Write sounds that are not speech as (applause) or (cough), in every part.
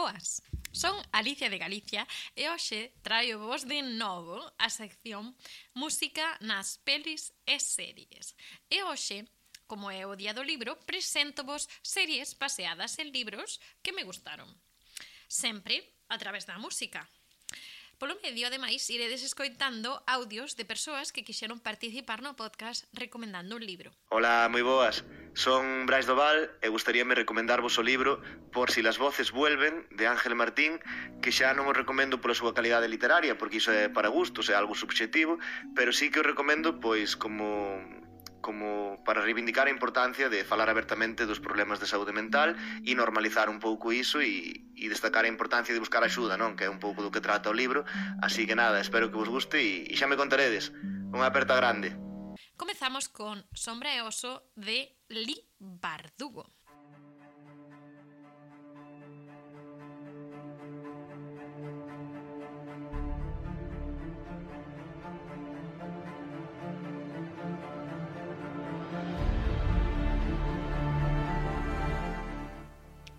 Boas, son Alicia de Galicia e hoxe traio vos de novo a sección Música nas pelis e series. E hoxe, como é o día do libro, presento vos series baseadas en libros que me gustaron. Sempre a través da música, Polo medio, ademais, iredes escoitando audios de persoas que quixeron participar no podcast recomendando un libro. Ola, moi boas. Son Brais Doval e gustaríame recomendarvos o libro Por si las voces vuelven, de Ángel Martín, que xa non o recomendo pola súa calidade literaria, porque iso é para gustos, é algo subxetivo, pero sí que o recomendo pois como como para reivindicar a importancia de falar abertamente dos problemas de saúde mental e normalizar un pouco iso e, e destacar a importancia de buscar axuda, non? Que é un pouco do que trata o libro. Así que nada, espero que vos guste e, e xa me contaredes. Unha aperta grande. Comezamos con Sombra e Oso de Li Bardugo.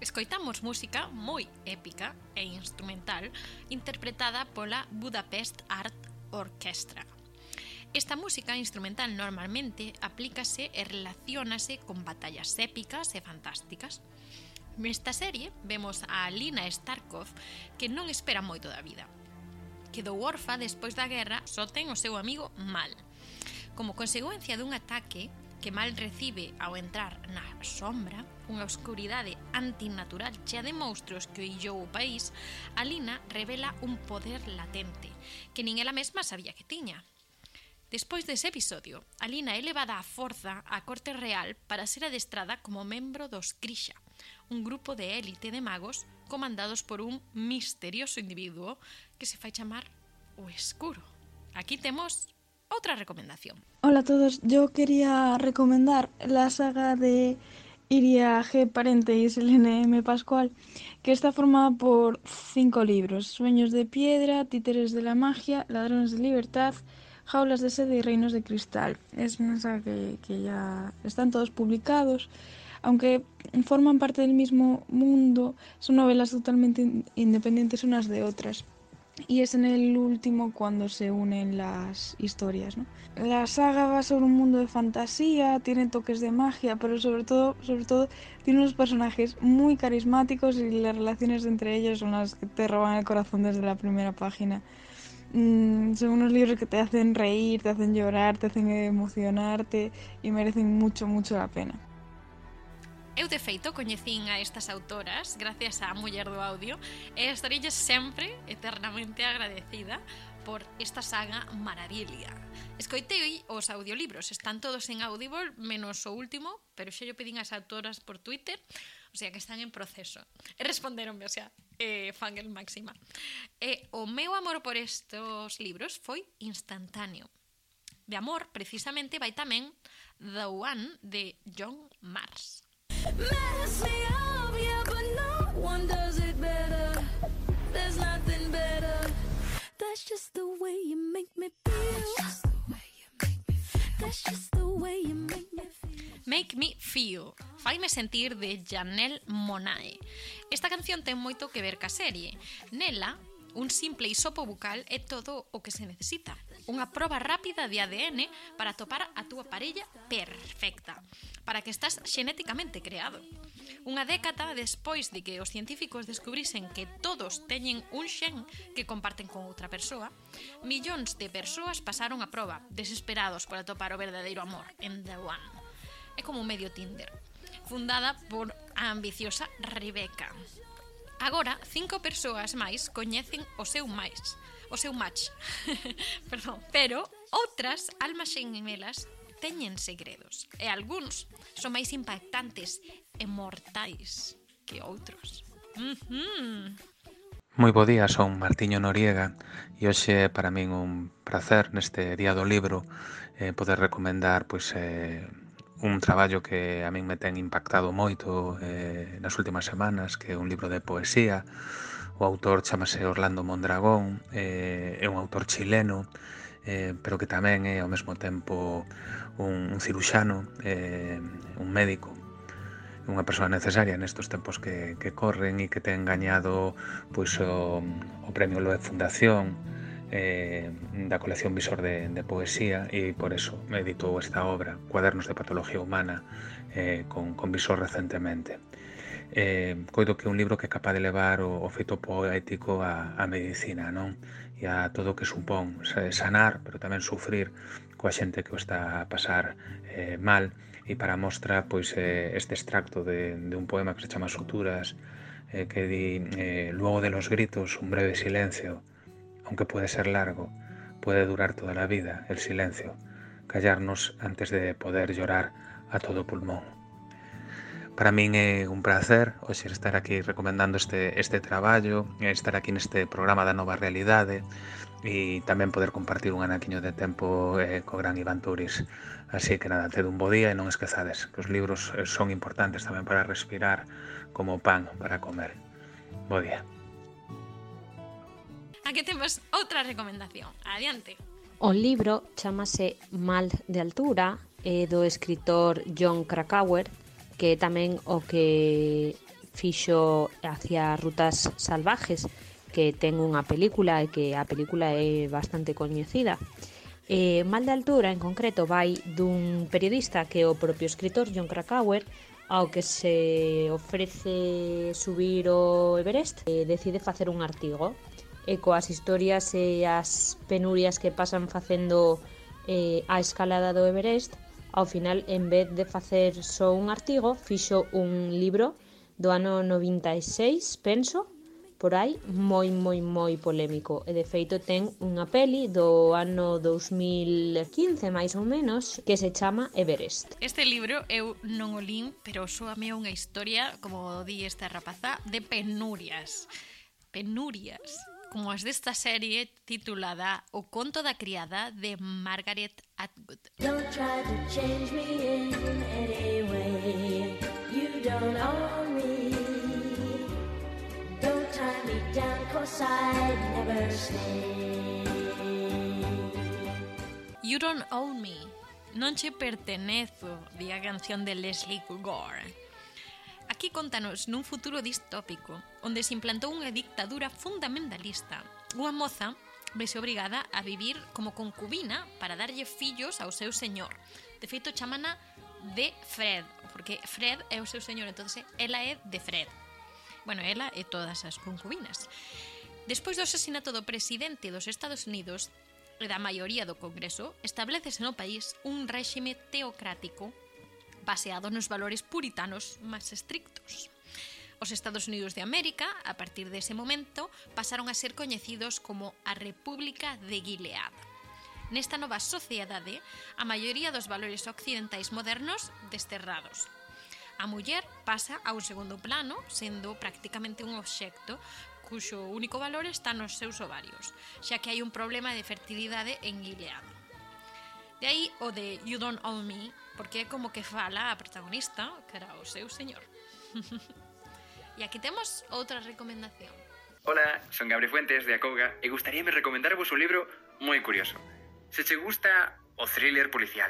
Escoitamos música moi épica e instrumental interpretada pola Budapest Art Orchestra. Esta música instrumental normalmente aplícase e relacionase con batallas épicas e fantásticas. Nesta serie vemos a Alina Starkov que non espera moito da vida. Quedou orfa despois da guerra, só ten o seu amigo Mal. Como consecuencia dun ataque, que mal recibe ao entrar na sombra, unha oscuridade antinatural chea de monstruos que oillou o país, Alina revela un poder latente, que nin ela mesma sabía que tiña. Despois dese episodio, Alina é levada á forza á corte real para ser adestrada como membro dos Krisha, un grupo de élite de magos comandados por un misterioso individuo que se fai chamar o Escuro. Aquí temos otra recomendación. Hola a todos, yo quería recomendar la saga de Iria G. Parente y Selene M. Pascual, que está formada por cinco libros: Sueños de Piedra, Títeres de la Magia, Ladrones de Libertad, Jaulas de Sede y Reinos de Cristal. Es una saga que ya están todos publicados. Aunque forman parte del mismo mundo, son novelas totalmente independientes unas de otras y es en el último cuando se unen las historias. ¿no? La saga va sobre un mundo de fantasía, tiene toques de magia, pero sobre todo, sobre todo tiene unos personajes muy carismáticos y las relaciones entre ellos son las que te roban el corazón desde la primera página. Mm, son unos libros que te hacen reír, te hacen llorar, te hacen emocionarte y merecen mucho, mucho la pena. Eu, de feito, coñecín a estas autoras gracias á Muller do Audio e estarilles sempre eternamente agradecida por esta saga maravilia. Escoitei os audiolibros, están todos en Audible, menos o último, pero xa yo pedín as autoras por Twitter, o sea que están en proceso. E responderonme, o sea, eh, fangel máxima. E o meu amor por estos libros foi instantáneo. De amor, precisamente, vai tamén The One de John Mars. Mess me up, yeah, but no one does it better. There's nothing better. That's just the way you make me feel. That's just the way you make me feel. Make Me Feel, Faime Sentir de Janelle Monae. Esta canción ten moito que ver ca serie. Nela, un simple isopo bucal é todo o que se necesita unha proba rápida de ADN para topar a túa parella perfecta, para que estás xenéticamente creado. Unha década despois de que os científicos descubrisen que todos teñen un xen que comparten con outra persoa, millóns de persoas pasaron a proba, desesperados por atopar o verdadeiro amor en The One. É como un medio Tinder, fundada por a ambiciosa Rebecca. Agora, cinco persoas máis coñecen o seu máis, o seu match. (laughs) Perdón. Pero outras almas xemelas teñen segredos e algúns son máis impactantes e mortais que outros. Mm -hmm. Moi bo día, son Martiño Noriega e hoxe é para min un placer neste día do libro eh, poder recomendar pois, eh, un traballo que a min me ten impactado moito eh, nas últimas semanas, que é un libro de poesía O autor chamase Orlando Mondragón, eh, é un autor chileno, eh, pero que tamén é ao mesmo tempo un, un ciruxano, eh, un médico, unha persoa necesaria nestes tempos que, que corren e que ten gañado pois, o, o Premio Loe Fundación eh, da colección Visor de, de Poesía e por eso editou esta obra, Cuadernos de Patología Humana, eh, con, con Visor recentemente eh, coido que é un libro que é capaz de levar o, o feito poético a, a medicina, non? E a todo o que supón sanar, pero tamén sufrir coa xente que o está a pasar eh, mal. E para mostra, pois, eh, este extracto de, de un poema que se chama Suturas, eh, que di, eh, luego de los gritos, un breve silencio, aunque puede ser largo, puede durar toda la vida, el silencio, callarnos antes de poder llorar a todo pulmón. Para min é un placer hoxe estar aquí recomendando este, este traballo, estar aquí neste programa da Nova Realidade e tamén poder compartir un anaquiño de tempo eh, co gran Iván Turis. Así que nada, ted un bo día e non esquezades que os libros eh, son importantes tamén para respirar como pan para comer. Bo día. Aquí temos outra recomendación. Adiante. O libro chamase Mal de altura, é do escritor John Krakauer que é tamén o que fixo hacia rutas salvajes, que ten unha película e que a película é bastante coñecida. Eh, Mal de altura, en concreto, vai dun periodista que é o propio escritor John Krakauer ao que se ofrece subir o Everest e decide facer un artigo e coas historias e as penurias que pasan facendo eh, a escalada do Everest Ao final, en vez de facer só un artigo, fixo un libro do ano 96, penso, por aí, moi, moi, moi polémico. E de feito ten unha peli do ano 2015, máis ou menos, que se chama Everest. Este libro eu non o lín, pero soame unha historia, como di esta rapaza, de penurias. Penurias como as desta serie titulada O conto da criada de Margaret Atwood. Don't try to change me in any way. You don't own me. Don't tie me down, cause I'd never stay. You don't own me. Non che pertenezo, di a canción de Leslie Gore. Aquí contanos nun futuro distópico, onde se implantou unha dictadura fundamentalista. Unha moza vese obrigada a vivir como concubina para darlle fillos ao seu señor. De feito, chamana de Fred, porque Fred é o seu señor, entonces ela é de Fred. Bueno, ela e todas as concubinas. Despois do asesinato do presidente dos Estados Unidos e da maioría do Congreso, establecese no país un réxime teocrático baseado nos valores puritanos máis estrictos. Os Estados Unidos de América, a partir dese momento, pasaron a ser coñecidos como a República de Gilead. Nesta nova sociedade, a maioría dos valores occidentais modernos desterrados. A muller pasa ao segundo plano, sendo prácticamente un obxecto cuxo único valor está nos seus ovarios, xa que hai un problema de fertilidade en Gilead. De aí o de You Don't Own Me, porque é como que fala a protagonista, que era o seu señor. (laughs) E aquí temos outra recomendación. Hola, son Gabriel Fuentes de Acouga e gustaríame recomendarvos un libro moi curioso. Se che gusta o thriller policial,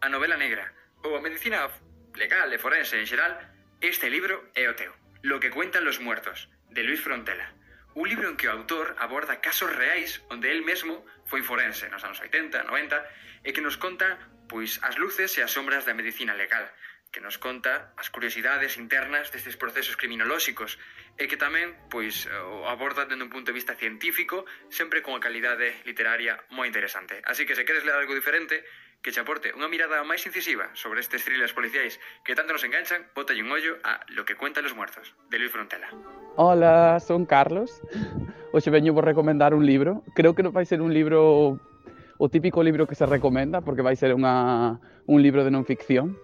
a novela negra ou a medicina legal e forense en xeral, este libro é o teu. Lo que cuentan los muertos, de Luis Frontela. Un libro en que o autor aborda casos reais onde el mesmo foi forense nos anos 80, 90 e que nos conta pois as luces e as sombras da medicina legal, que nos conta as curiosidades internas destes procesos criminolóxicos e que tamén pois o aborda dende un punto de vista científico, sempre con a calidade literaria moi interesante. Así que se queres ler algo diferente, que che aporte unha mirada máis incisiva sobre estes thrillers policiais que tanto nos enganchan, botalle un ollo a Lo que cuentan los muertos, de Luis Frontela. Hola, son Carlos. (laughs) Hoxe veño vos recomendar un libro. Creo que non vai ser un libro o típico libro que se recomenda, porque vai ser unha, un libro de non ficción,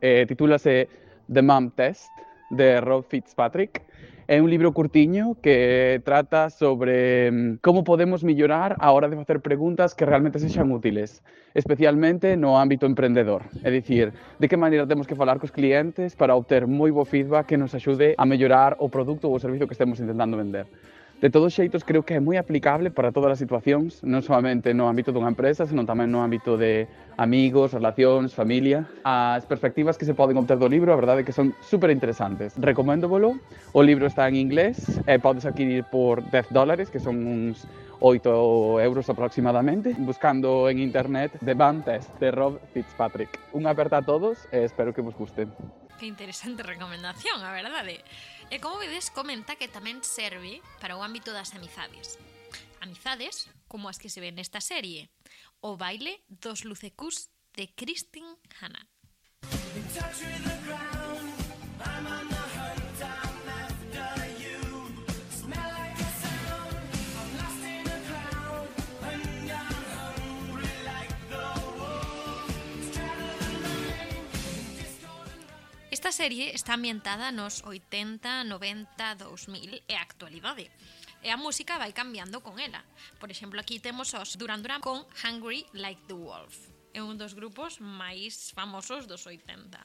eh, titúlase The Mom Test, de Rob Fitzpatrick. É un libro curtiño que trata sobre mm, como podemos mellorar a hora de facer preguntas que realmente sexan útiles, especialmente no ámbito emprendedor. É dicir, de que maneira temos que falar cos clientes para obter moi bo feedback que nos axude a mellorar o produto ou o servizo que estemos intentando vender. De todos xeitos, creo que é moi aplicable para todas as situacións, non solamente no ámbito dunha empresa, senón tamén no ámbito de amigos, relacións, familia. As perspectivas que se poden obter do libro, a verdade é que son super interesantes. Recoméndovolo. O libro está en inglés, e podes adquirir por 10 dólares, que son uns 8 euros aproximadamente, buscando en internet The Band Test de Rob Fitzpatrick. Unha aperta a todos e espero que vos guste. Que interesante recomendación, a verdade. E como vedes, comenta que tamén serve para o ámbito das amizades. Amizades, como as que se ven nesta serie, o baile dos lucecús de Kristin Hanna. Esta serie está ambientada nos 80, 90, 2000 e actualidade e a música vai cambiando con ela. Por exemplo, aquí temos os Duran Duran con Hungry Like the Wolf. É un dos grupos máis famosos dos 80.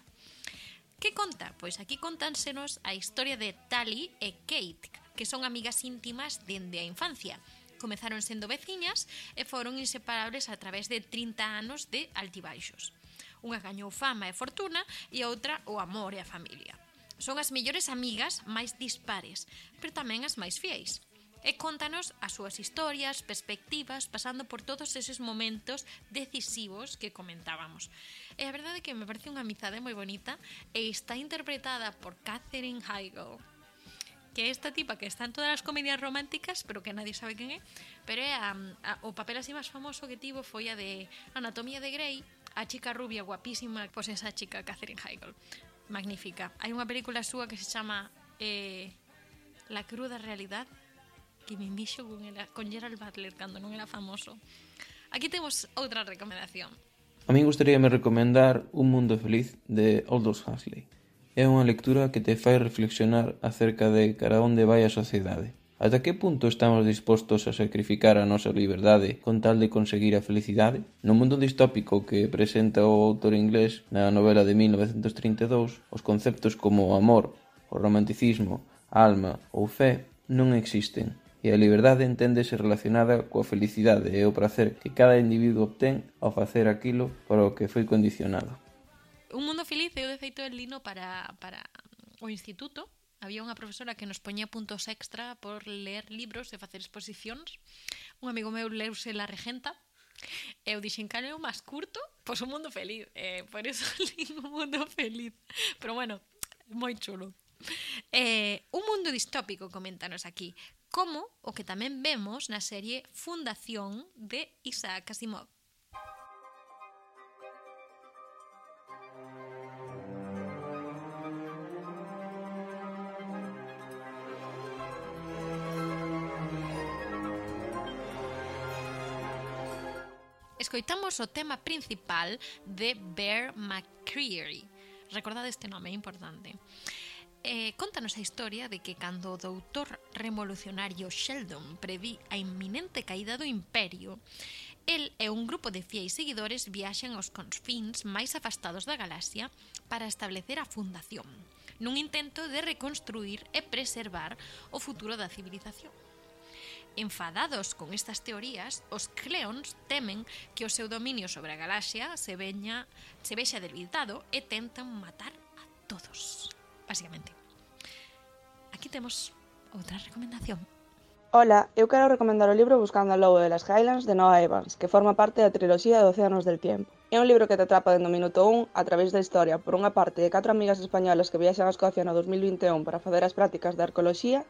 Que conta? Pois aquí contánsenos a historia de Tali e Kate, que son amigas íntimas dende a infancia. Comezaron sendo veciñas e foron inseparables a través de 30 anos de altibaixos. Unha gañou fama e fortuna e outra o amor e a familia. Son as mellores amigas máis dispares, pero tamén as máis fiéis. E contanos as súas historias, perspectivas, pasando por todos eses momentos decisivos que comentábamos. E a verdade é que me parece unha amizade moi bonita e está interpretada por Catherine Heigl que é esta tipa que está en todas as comedias románticas, pero que nadie sabe quen é, pero é a, a, o papel así máis famoso que tivo foi a de Anatomía de Grey, a chica rubia guapísima, pois esa chica Catherine Heigl. Magnífica. Hai unha película súa que se chama eh, La cruda realidad que me envixo con, ela con Gerald Butler cando non era famoso. Aquí temos outra recomendación. A min gustaríame recomendar Un mundo feliz de Aldous Huxley. É unha lectura que te fai reflexionar acerca de cara onde vai a sociedade Ata que punto estamos dispostos a sacrificar a nosa liberdade con tal de conseguir a felicidade? No mundo distópico que presenta o autor inglés na novela de 1932, os conceptos como o amor, o romanticismo, a alma ou fé non existen e a liberdade enténdese relacionada coa felicidade e o prazer que cada individuo obtén ao facer aquilo para o que foi condicionado. Un mundo feliz eu de feito el lino para, para o instituto Había unha profesora que nos poñía puntos extra por ler libros e facer exposicións. Un amigo meu leuse La Regenta, Eu dixen, cale o máis curto, pois un mundo feliz. Eh, por iso (laughs) lín un mundo feliz. Pero bueno, moi chulo. Eh, un mundo distópico, coméntanos aquí. Como o que tamén vemos na serie Fundación de Isaac Asimov. escoitamos o tema principal de Bear McCreary. Recordade este nome, é importante. Eh, contanos a historia de que cando o doutor revolucionario Sheldon preví a inminente caída do imperio, el e un grupo de fiéis seguidores viaxan aos confins máis afastados da galaxia para establecer a fundación, nun intento de reconstruir e preservar o futuro da civilización. Enfadados con estas teorías, os Cleons temen que o seu dominio sobre a galaxia se, veña, se vexa debilitado e tentan matar a todos, basicamente. Aquí temos outra recomendación. Ola, eu quero recomendar o libro Buscando o Lobo de las Highlands de Noah Evans, que forma parte da triloxía de Océanos del Tiempo. É un libro que te atrapa dentro do minuto 1 a través da historia, por unha parte, de catro amigas españolas que viaxan a Escocia no 2021 para facer as prácticas de arqueoloxía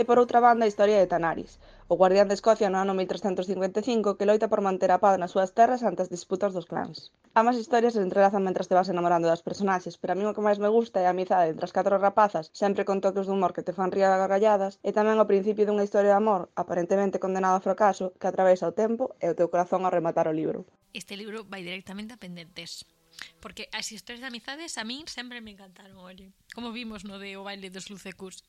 E por outra banda a historia de Tanaris, o guardián de Escocia no ano 1355 que loita por manter a paz nas súas terras ante as disputas dos clans. Ambas historias se entrelazan mentras te vas enamorando das personaxes, pero a mí o que máis me gusta é a amizade entre as catro rapazas, sempre con toques de humor que te fan rir a gargalladas, e tamén o principio dunha historia de amor, aparentemente condenado ao fracaso, que atravesa o tempo e o teu corazón ao rematar o libro. Este libro vai directamente a pendentes. Porque as historias de amizades a min sempre me encantaron, olle. Como vimos no de O baile dos Lucecus.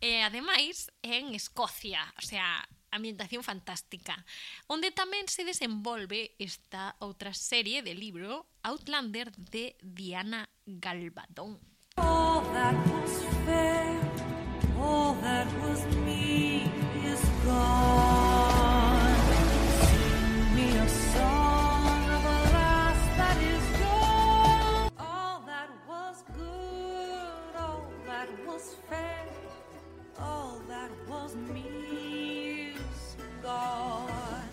E ademais, en Escocia, o sea, ambientación fantástica, onde tamén se desenvolve esta outra serie de libro Outlander de Diana Galvadón. All that was fair, all that was me is gone. Sing me a song. was fair, all that was me's God.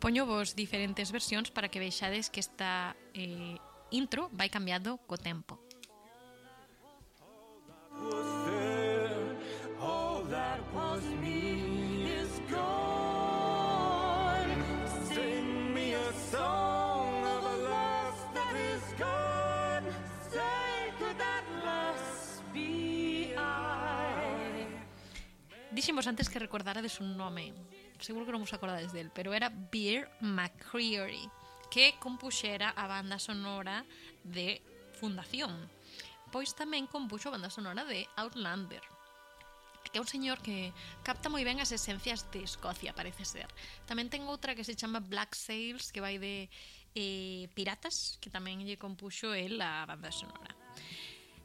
Poño vos diferentes versións para que veixades que esta eh, intro vai cambiando co tempo. Was fair. dixemos antes que recordarades un nome, seguro que non vos acordades del, pero era Beer McCreary, que compuxera a banda sonora de Fundación. Pois tamén compuxo a banda sonora de Outlander, que é un señor que capta moi ben as esencias de Escocia, parece ser. Tamén ten outra que se chama Black Sails, que vai de eh, piratas, que tamén lle compuxo el a banda sonora.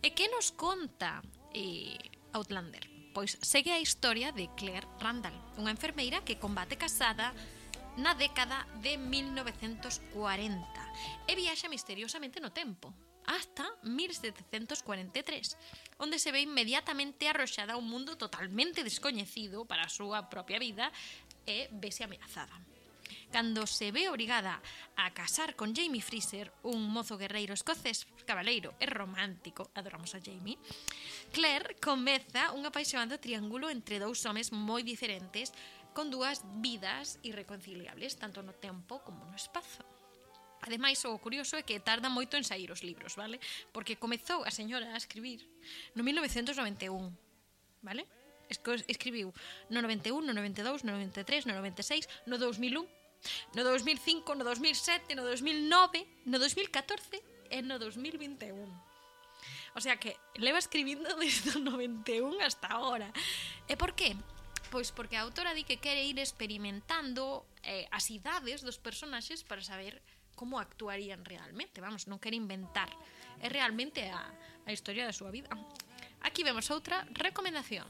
E que nos conta eh, Outlander? Pois segue a historia de Claire Randall, unha enfermeira que combate casada na década de 1940 e viaxa misteriosamente no tempo hasta 1743, onde se ve inmediatamente arroxada a un mundo totalmente descoñecido para a súa propia vida e vese ameazada cando se ve obrigada a casar con Jamie Freezer, un mozo guerreiro escocés, cabaleiro e romántico, adoramos a Jamie, Claire comeza un apaixonado triángulo entre dous homes moi diferentes con dúas vidas irreconciliables, tanto no tempo como no espazo. Ademais, o curioso é que tarda moito en sair os libros, vale? Porque comezou a señora a escribir no 1991, vale? Escribiu no 91, no 92, no 93, no 96, no 2001 no 2005, no 2007, no 2009, no 2014 e no 2021. O sea que leva escribindo (laughs) desde o 91 hasta ahora. E por qué? Pois porque a autora di que quere ir experimentando eh, as idades dos personaxes para saber como actuarían realmente. Vamos, non quere inventar. É realmente a, a historia da súa vida. Aquí vemos outra recomendación.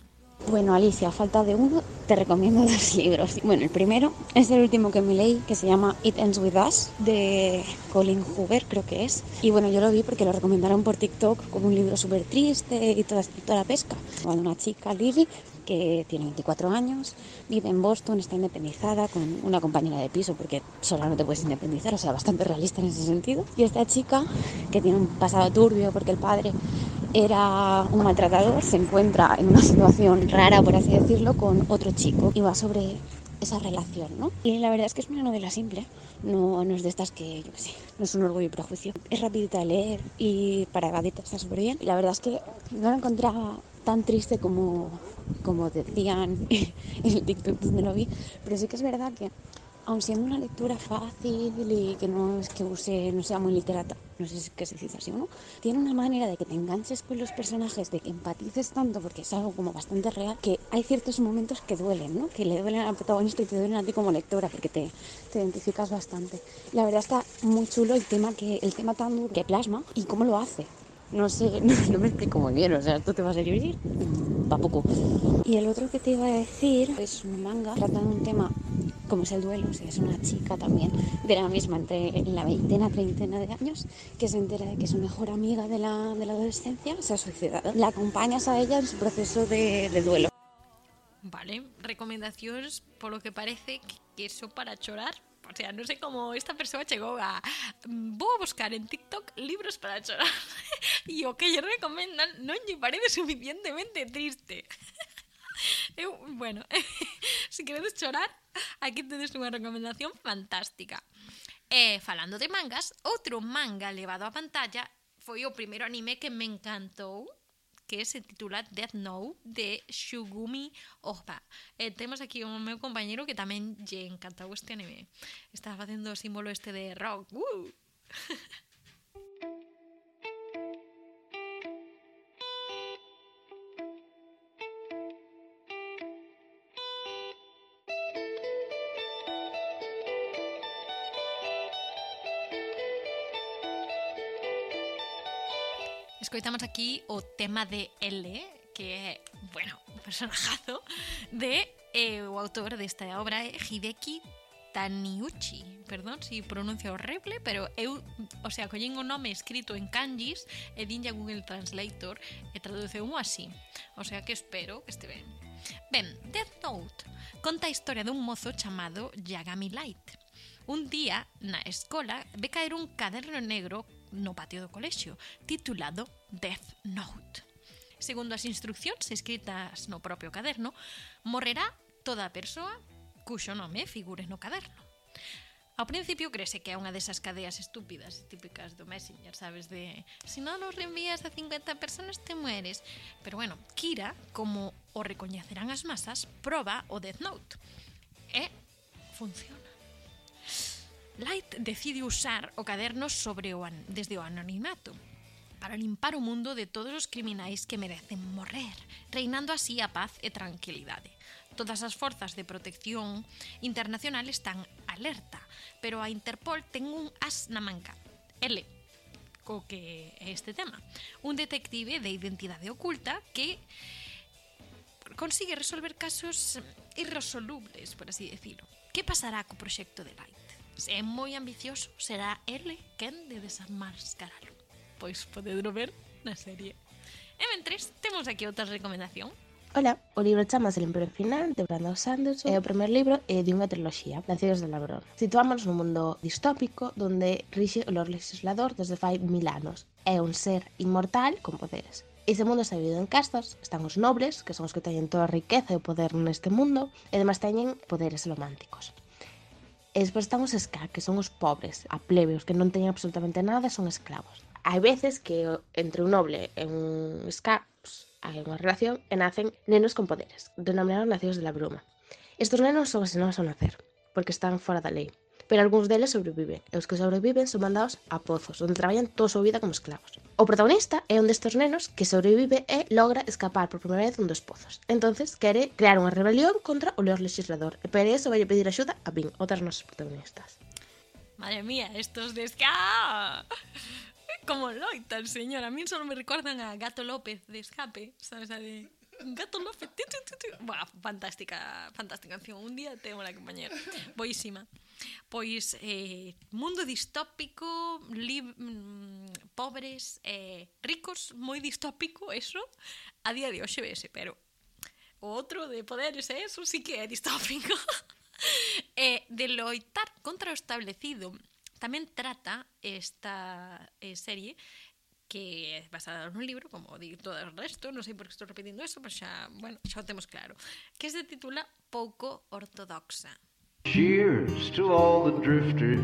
Bueno, Alicia, a falta de uno, te recomiendo (laughs) dos libros. Bueno, el primero es el último que me leí, que se llama It Ends With Us, de Colin Hoover, creo que es. Y bueno, yo lo vi porque lo recomendaron por TikTok como un libro súper triste y toda, toda la pesca. Cuando una chica, Lily, que tiene 24 años, vive en Boston, está independizada con una compañera de piso, porque sola no te puedes independizar, o sea, bastante realista en ese sentido. Y esta chica, que tiene un pasado turbio porque el padre era un maltratador, se encuentra en una situación rara, por así decirlo, con otro chico y va sobre esa relación, ¿no? Y la verdad es que es una novela simple, no, no es de estas que, yo qué sé, no es un orgullo y prejuicio. Es rapidita de leer y para evadirte está súper bien. Y la verdad es que no la encontraba tan triste como, como decían (laughs) en el TikTok donde lo vi, pero sí que es verdad que aun siendo una lectura fácil y que no es que use, no sea muy literata, no sé si qué se dice así o no, tiene una manera de que te enganches con los personajes, de que empatices tanto, porque es algo como bastante real, que hay ciertos momentos que duelen, ¿no? Que le duelen al protagonista y te duelen a ti como lectora, porque te, te identificas bastante. La verdad está muy chulo el tema que, el tema tan duro que plasma y cómo lo hace. No sé, (laughs) no, no me explico muy bien, o sea, ¿tú te vas a escribir? Va poco. Y el otro que te iba a decir es un manga, trata de un tema como es el duelo, sea, es una chica también de la misma, entre la veintena, treintena de años, que se entera de que su mejor amiga de la, de la adolescencia se ha suicidado. La acompañas a ella en su proceso de, de duelo. Vale, recomendacións polo que parece que, eso para chorar O sea, non sei como esta persoa chegou a "Mm, Vou a buscar en TikTok libros para chorar (laughs) E o que lle recomendan non lle parece suficientemente triste (laughs) Eu, bueno, (laughs) se queredes chorar, aquí tedes unha recomendación fantástica. E falando de mangas, outro manga levado á pantalla foi o primeiro anime que me encantou, que se titula Death Note de Shugumi Ohba. E temos aquí o meu compañeiro que tamén lle encantou este anime. Está facendo o símbolo este de rock. Uh! (laughs) escoitamos aquí o tema de L, que é, bueno, un personajazo de eh, o autor desta obra é Hideki Taniuchi, perdón se si pronuncio horrible, pero eu, o sea, collín o nome escrito en kanjis e dinlle a Google Translator e traduceu así. O sea que espero que este ben. Ben, Death Note conta a historia dun mozo chamado Yagami Light. Un día, na escola, ve caer un caderno negro no patio do colexio, titulado Death Note. Segundo as instruccións escritas no propio caderno, morrerá toda a persoa cuxo nome figure no caderno. Ao principio crese que é unha desas cadeas estúpidas típicas do Messenger, sabes, de se si non nos reenvías a 50 personas te mueres. Pero bueno, Kira, como o recoñecerán as masas, proba o Death Note. E funciona. Light decide usar o caderno sobre o an desde o anonimato para limpar o mundo de todos os criminais que merecen morrer, reinando así a paz e tranquilidade. Todas as forzas de protección internacional están alerta, pero a Interpol ten un as na manca. L, co que é este tema. Un detective de identidade oculta que consigue resolver casos irresolubles, por así decirlo. Que pasará co proxecto de Light? é moi ambicioso, será ele quen de desenmascaralo. Pois podedro ver na serie. E mentres, temos aquí outra recomendación. Ola, o libro chamase El Imperio Final de Brandon Sanderson é o primer libro é de unha triloxía, Nacidos del Labrón. Situámonos nun mundo distópico donde rixe o Lord Legislador desde fai mil anos. É un ser inmortal con poderes. Ese mundo está dividido en castas, están os nobres, que son os que teñen toda a riqueza e o poder neste mundo, e además teñen poderes románticos. E despois están os ska, que son os pobres, a plebe, os que non teñen absolutamente nada son esclavos. Hai veces que entre un noble e un ska pues, hai unha relación e nacen nenos con poderes, denominados nacidos de la bruma. Estos nenos son asesinados ao nacer, porque están fora da lei. Pero algúns deles sobreviven, e os que sobreviven son mandados a pozos, onde traballan toda a súa vida como esclavos. O protagonista é un destes nenos que sobrevive e logra escapar por primeira vez un dos pozos. Entonces quere crear unha rebelión contra o leor legislador e para iso vai pedir axuda a Bing, outras nosas protagonistas. Madre mía, estos de ¡Ah! ska... (laughs) Como loitan, señora. A mí só me recordan a Gato López de Escape, sabes, a de... Gato López. Buah, fantástica, fantástica canción. Un día tengo la compañera. Boísima. Pois, eh, mundo distópico, lib mm, pobres, eh, ricos, moi distópico, eso, a día de hoxe vese, pero o outro de poderes eh, eso, sí que é distópico. (laughs) eh, de loitar contra o establecido tamén trata esta eh, serie que é basada nun libro, como di todo o resto, non sei por que estou repetindo eso, pero xa, bueno, xa o temos claro, que se titula Pouco ortodoxa. Cheers to all the drifters,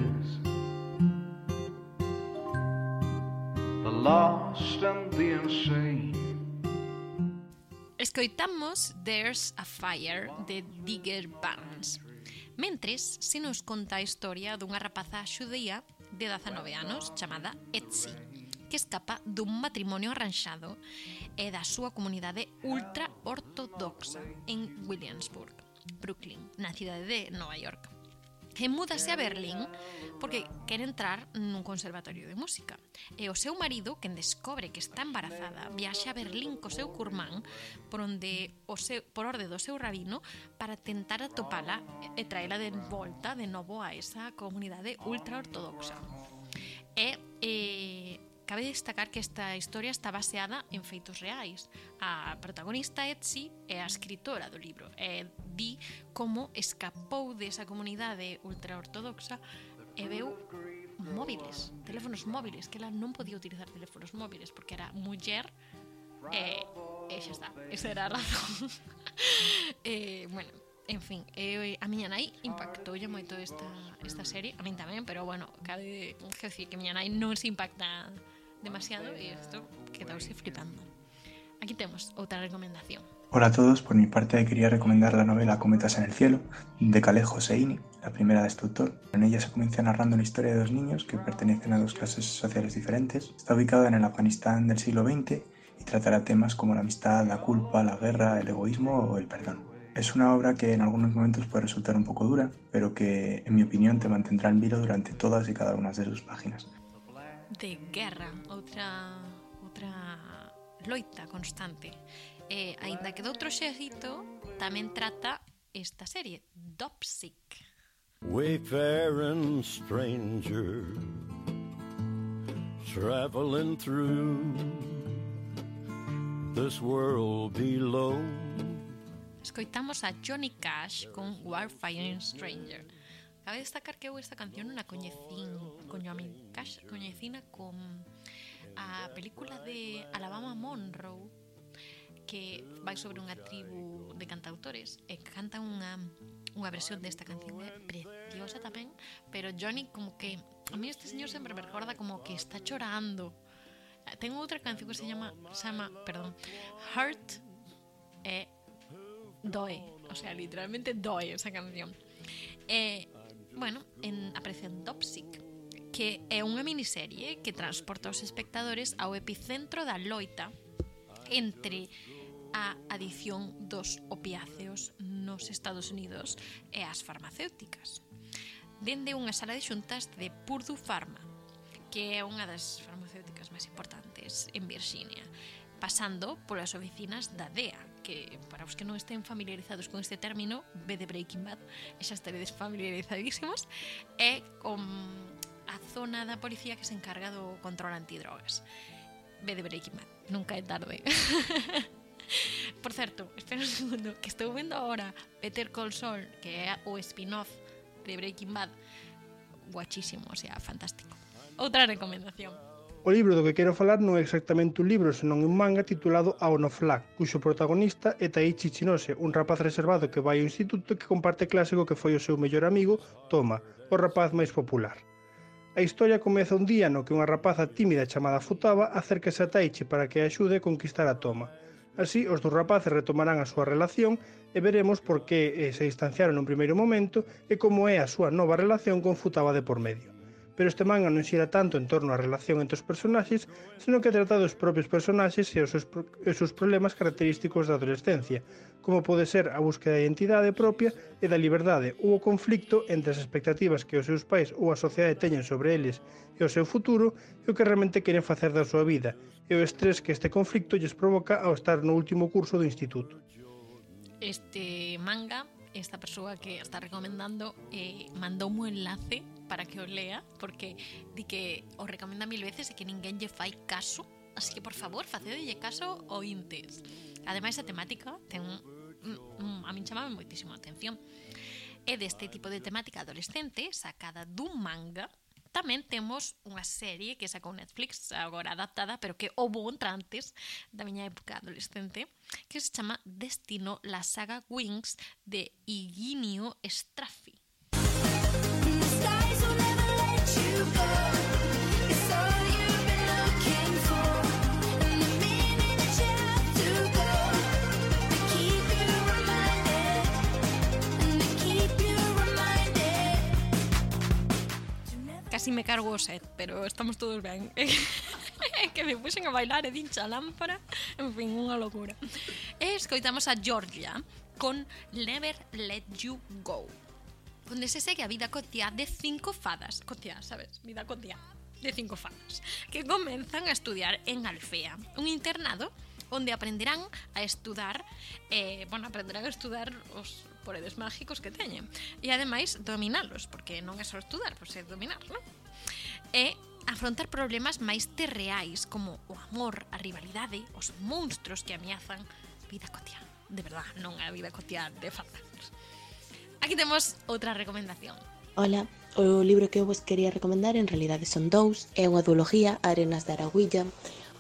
the lost and the insane. Escoitamos There's a Fire de Digger Barnes. Mentres, se nos conta a historia dunha rapaza xudía de 19 anos chamada Etsy, que escapa dun matrimonio arranxado e da súa comunidade ultra ortodoxa en Williamsburg Brooklyn, na cidade de Nova York. E múdase a Berlín porque quere entrar nun conservatorio de música. E o seu marido, quen descobre que está embarazada, viaxa a Berlín co seu curmán por, onde o seu, por orde do seu rabino para tentar atopala e traela de volta de novo a esa comunidade ultraortodoxa. E, e Cabe destacar que esta historia está baseada en feitos reais. A protagonista Etsy é a escritora do libro e di como escapou desa comunidade ultraortodoxa e veu móviles, teléfonos móviles, que ela non podía utilizar teléfonos móviles porque era muller e, e xa está, esa era a razón. (laughs) e, bueno, en fin, eh, a miña nai impactoulle moito esta, esta serie, a min tamén, pero bueno, cabe que decir que a miña nai non se impacta demasiado e isto quedouse flipando. Aquí temos outra recomendación. Hola a todos, por mi parte quería recomendar la novela Cometas en el cielo de Khaled Hosseini, la primera de este autor. En ella se comienza narrando la historia de dos niños que pertenecen a dos clases sociales diferentes. Está ubicada en el Afganistán del siglo XX y tratará temas como la amistad, la culpa, la guerra, el egoísmo o el perdón. Es una obra que en algunos momentos puede resultar un poco dura, pero que en mi opinión te mantendrá en vilo durante todas y cada una de sus páginas. de guerra, outra outra loita constante. E, aínda que doutro xeito tamén trata esta serie, Dopsic. Wayfaring stranger Traveling through this world below Escoitamos a Johnny Cash con Warfighting Stranger. Cabe destacar que eu esta canción non a coñecín coño a min Cash, coñecina con a película de Alabama Monroe que vai sobre unha tribu de cantautores e canta unha unha versión desta canción é preciosa tamén, pero Johnny como que a mí este señor sempre me recorda como que está chorando. Ten outra canción que se chama, se chama, perdón, Heart e doe, o sea, literalmente doe esa canción. E bueno, en, aparecen Dopsic, que é unha miniserie que transporta os espectadores ao epicentro da loita entre a adición dos opiáceos nos Estados Unidos e as farmacéuticas. Dende unha sala de xuntas de Purdue Pharma, que é unha das farmacéuticas máis importantes en Virxinia, pasando polas oficinas da DEA, que para os que non estén familiarizados con este término, ve de Breaking Bad, e xa estaredes familiarizadísimos, é con a zona da policía que se encarga do control antidrogas. Ve de Breaking Bad, nunca é tarde. (laughs) Por certo, espera un segundo, que estou vendo agora Peter Call Saul, que é o spin-off de Breaking Bad, guachísimo, o sea, fantástico. Outra recomendación. O libro do que quero falar non é exactamente un libro, senón un manga titulado Aono Flag, cuxo protagonista é Taichi Chinose, un rapaz reservado que vai ao instituto que comparte clásico que foi o seu mellor amigo, Toma, o rapaz máis popular. A historia comeza un día no que unha rapaza tímida chamada Futaba acérquese a Taichi para que a axude a conquistar a Toma. Así, os dous rapaces retomarán a súa relación e veremos por que eh, se distanciaron nun primeiro momento e como é a súa nova relación con Futaba de por medio pero este manga non xira tanto en torno á relación entre os personaxes, senón que trata dos propios personaxes e os seus, pro e os seus problemas característicos da adolescencia, como pode ser a búsqueda da identidade propia e da liberdade ou o conflicto entre as expectativas que os seus pais ou a sociedade teñen sobre eles e o seu futuro e o que realmente queren facer da súa vida, e o estrés que este conflicto lles provoca ao estar no último curso do instituto. Este manga, esta persoa que está recomendando, eh, mandou un enlace para que o lea porque di que o recomenda mil veces e que ninguén lle fai caso así que por favor facedelle caso o intes ademais a temática ten un, un, a min chamame moitísimo a atención e deste tipo de temática adolescente sacada dun manga tamén temos unha serie que sacou Netflix agora adaptada, pero que houve outra antes da miña época adolescente, que se chama Destino, la saga Wings de Iginio Straffi casi me cargo o set, pero estamos todos ben. (laughs) que me puxen a bailar e dincha lámpara, en fin, unha locura. E escoitamos a Georgia con Never Let You Go onde se segue a vida cotiá de cinco fadas. Cotiá, sabes? Vida cotiá de cinco fadas. Que comenzan a estudiar en Alfea, un internado onde aprenderán a estudar eh, bueno, aprenderán a estudar os poderes mágicos que teñen e ademais dominalos, porque non é só estudar, pois é dominar, non? E afrontar problemas máis terreais como o amor, a rivalidade, os monstruos que ameazan a vida cotiá. De verdad, non a vida cotiá de fadas. Aquí temos outra recomendación. Hola, o libro que eu vos quería recomendar en realidade son dous, é unha duología, Arenas de Araguilla.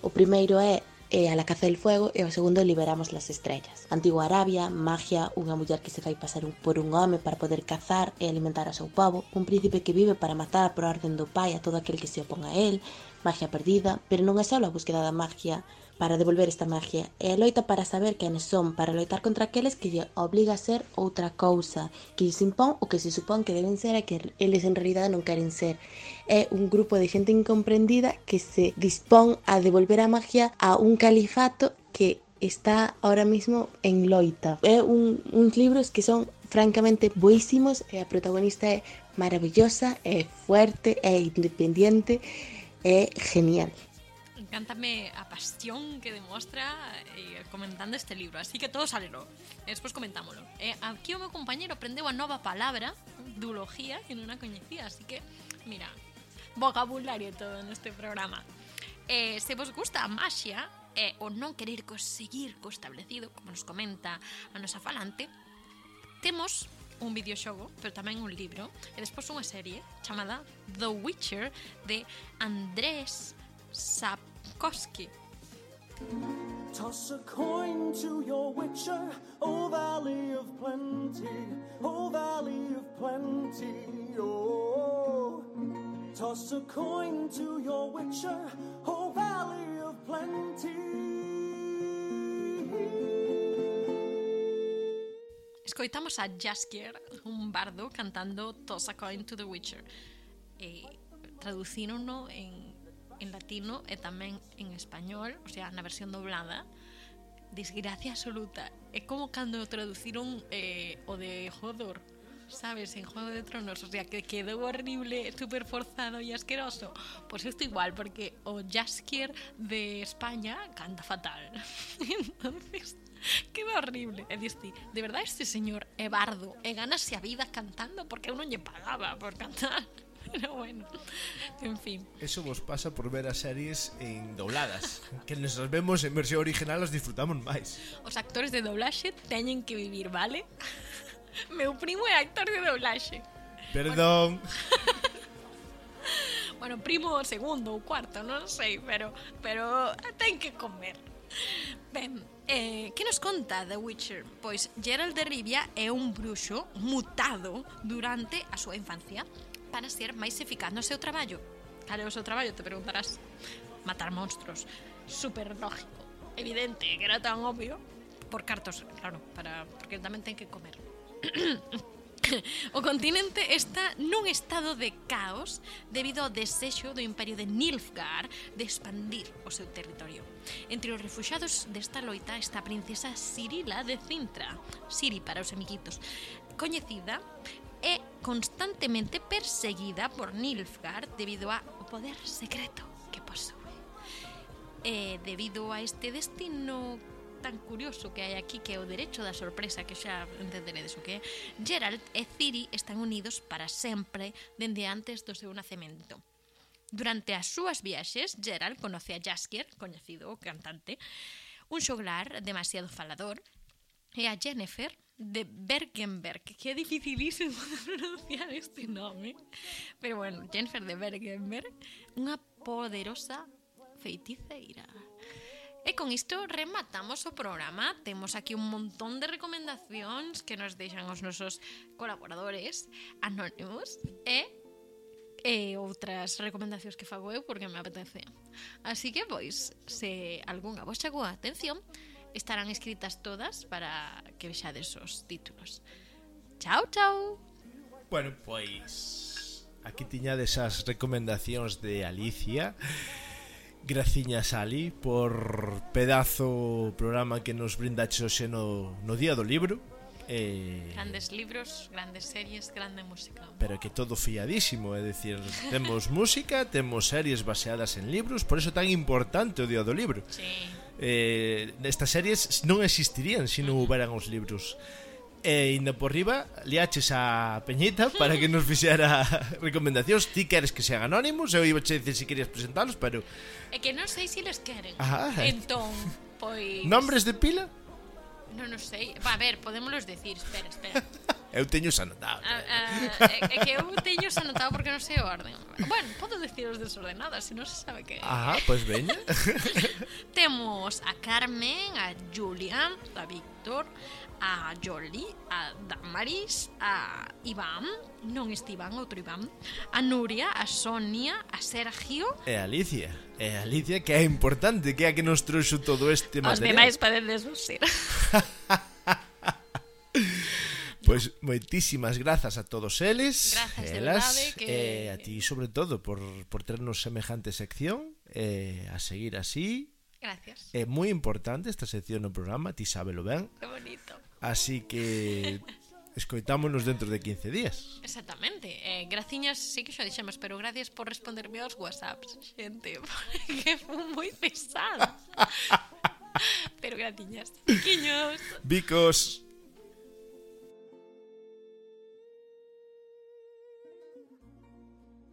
O primeiro é e a la caza del fuego e o segundo liberamos las estrellas. Antigua Arabia, magia, unha muller que se fai pasar un, por un home para poder cazar e alimentar a seu povo, un príncipe que vive para matar por orden do pai a todo aquel que se opón a él, magia perdida, pero non é só a búsqueda da magia para devolver esta magia, a loita para saber quenes son, para loitar contra aqueles que lle obliga a ser outra cousa, que lles impón o que se supón que deben ser e que eles en realidade non queren ser. É un grupo de xente incomprendida que se dispón a devolver a magia a un califato que está ahora mismo en loita. É un, uns libros que son francamente boísimos e a protagonista é maravillosa, é fuerte, é independiente, é genial. encántame a pasión que demostra eh, comentando este libro. Así que todos salelo. E eh, despois comentámolo. Eh, aquí o meu compañero aprendeu a nova palabra, duología, que non a coñecía. Así que, mira, vocabulario todo neste programa. Eh, se vos gusta a maxia e eh, o non querer conseguir co establecido, como nos comenta a nosa falante, temos un videoxogo, pero tamén un libro, e despois unha serie chamada The Witcher de Andrés Sap Koski. Toss a coin to your witcher, O Valley of Plenty, O Valley of Plenty, oh. Toss a coin to your witcher, O Valley of Plenty. Escoitamos a Jaskier, un bardo, cantando Toss a coin to the witcher. E traducírono en en latino e tamén en español, o sea, na versión doblada, desgracia absoluta. É como cando traduciron eh, o de Hodor, sabes, en Juego de Tronos, o sea, que quedou horrible, super forzado e asqueroso. Pois pues isto igual, porque o Jaskier de España canta fatal. (laughs) Entonces, queda horrible. E diste, de verdade este señor é bardo, e ganase a vida cantando porque eu non lle pagaba por cantar. (laughs) Pero bueno, en fin. Eso vos pasa por ver as series en dobladas, que nos as vemos en versión original as disfrutamos máis. Os actores de doblaxe teñen que vivir, vale? (laughs) Meu primo é actor de doblaxe. Perdón. Bueno, primo primo segundo ou cuarto, non sei, pero pero ten que comer. Ben, Eh, que nos conta The Witcher? Pois Geralt de Rivia é un bruxo mutado durante a súa infancia para ser máis eficaz no seu traballo. Cal é o seu traballo? Te preguntarás. Matar monstruos. Super lógico. Evidente, que era tan obvio. Por cartos, claro, para porque tamén ten que comer. (clears throat) (laughs) o continente está nun estado de caos debido ao desexo do imperio de Nilfgaard de expandir o seu territorio. Entre os refuxados desta loita está a princesa Cirila de Cintra, Siri para os amiguitos, coñecida e constantemente perseguida por Nilfgaard debido ao poder secreto que posúe. E debido a este destino tan curioso que hai aquí que é o derecho da sorpresa que xa entenderedes o que é Gerald e Ciri están unidos para sempre dende antes do seu nacemento Durante as súas viaxes, Gerald conoce a Jaskier, coñecido o cantante, un xoglar demasiado falador, e a Jennifer, de Bergenberg, que é dificilísimo de pronunciar este nome. Pero bueno, Jennifer de Bergenberg, unha poderosa feiticeira. E con isto rematamos o programa. Temos aquí un montón de recomendacións que nos deixan os nosos colaboradores anónimos ¿eh? eh, e e outras recomendacións que fago eu porque me apetece. Así que, pois, se algunha vos chegou a atención, estarán escritas todas para que vexades os títulos. Chao, chao! Bueno, pois... Aquí tiñades as recomendacións de Alicia graciñas Ali por pedazo programa que nos brindaches hoxe no, no Día do Libro. Eh... Grandes libros, grandes series, grande música. Pero que todo fiadísimo, é dicir (laughs) Temos música, temos series baseadas en libros Por eso tan importante o Día do Libro. Sí. eh, Estas series non existirían se si non houberan os libros. E indo por riba, liaches a Peñita para que nos fixera recomendacións. Ti queres que sean anónimos? Eu iba che dicir se si querías presentalos, pero... É que non sei se si les queren. Ah, entón, (laughs) pois... Nombres de pila? Non non sei. Va, a ver, podémoslos decir. Espera, espera. (laughs) Eu teño xa anotado. Ah, ah, é que eu teño xa anotado porque non sei o orden. Bueno, podo decir os desordenados, se non se sabe que... Ah, pois pues veña. (laughs) Temos a Carmen, a Julian, a Víctor, a Jolly, a Damaris, a Iván, non este Iván, outro Iván, a Nuria, a Sonia, a Sergio... E a Alicia. E a Alicia que é importante, que é a que nos trouxo todo este material. Os demais podedes vos ir. (laughs) Pois pues, moitísimas grazas a todos eles. Grazas, elas, de verdade. Que... Eh, a ti, sobre todo, por, por ternos semejante sección. Eh, a seguir así. Gracias. É eh, moi importante esta sección no programa, ti sábelo ben. Que bonito. Así que (laughs) escoitámonos dentro de 15 días. Exactamente. Eh, graciñas, sí que xa dixemos, pero gracias por responderme aos WhatsApps, xente, (laughs) porque foi moi pesada. (laughs) pero gratiñas. Quiños. Bicos.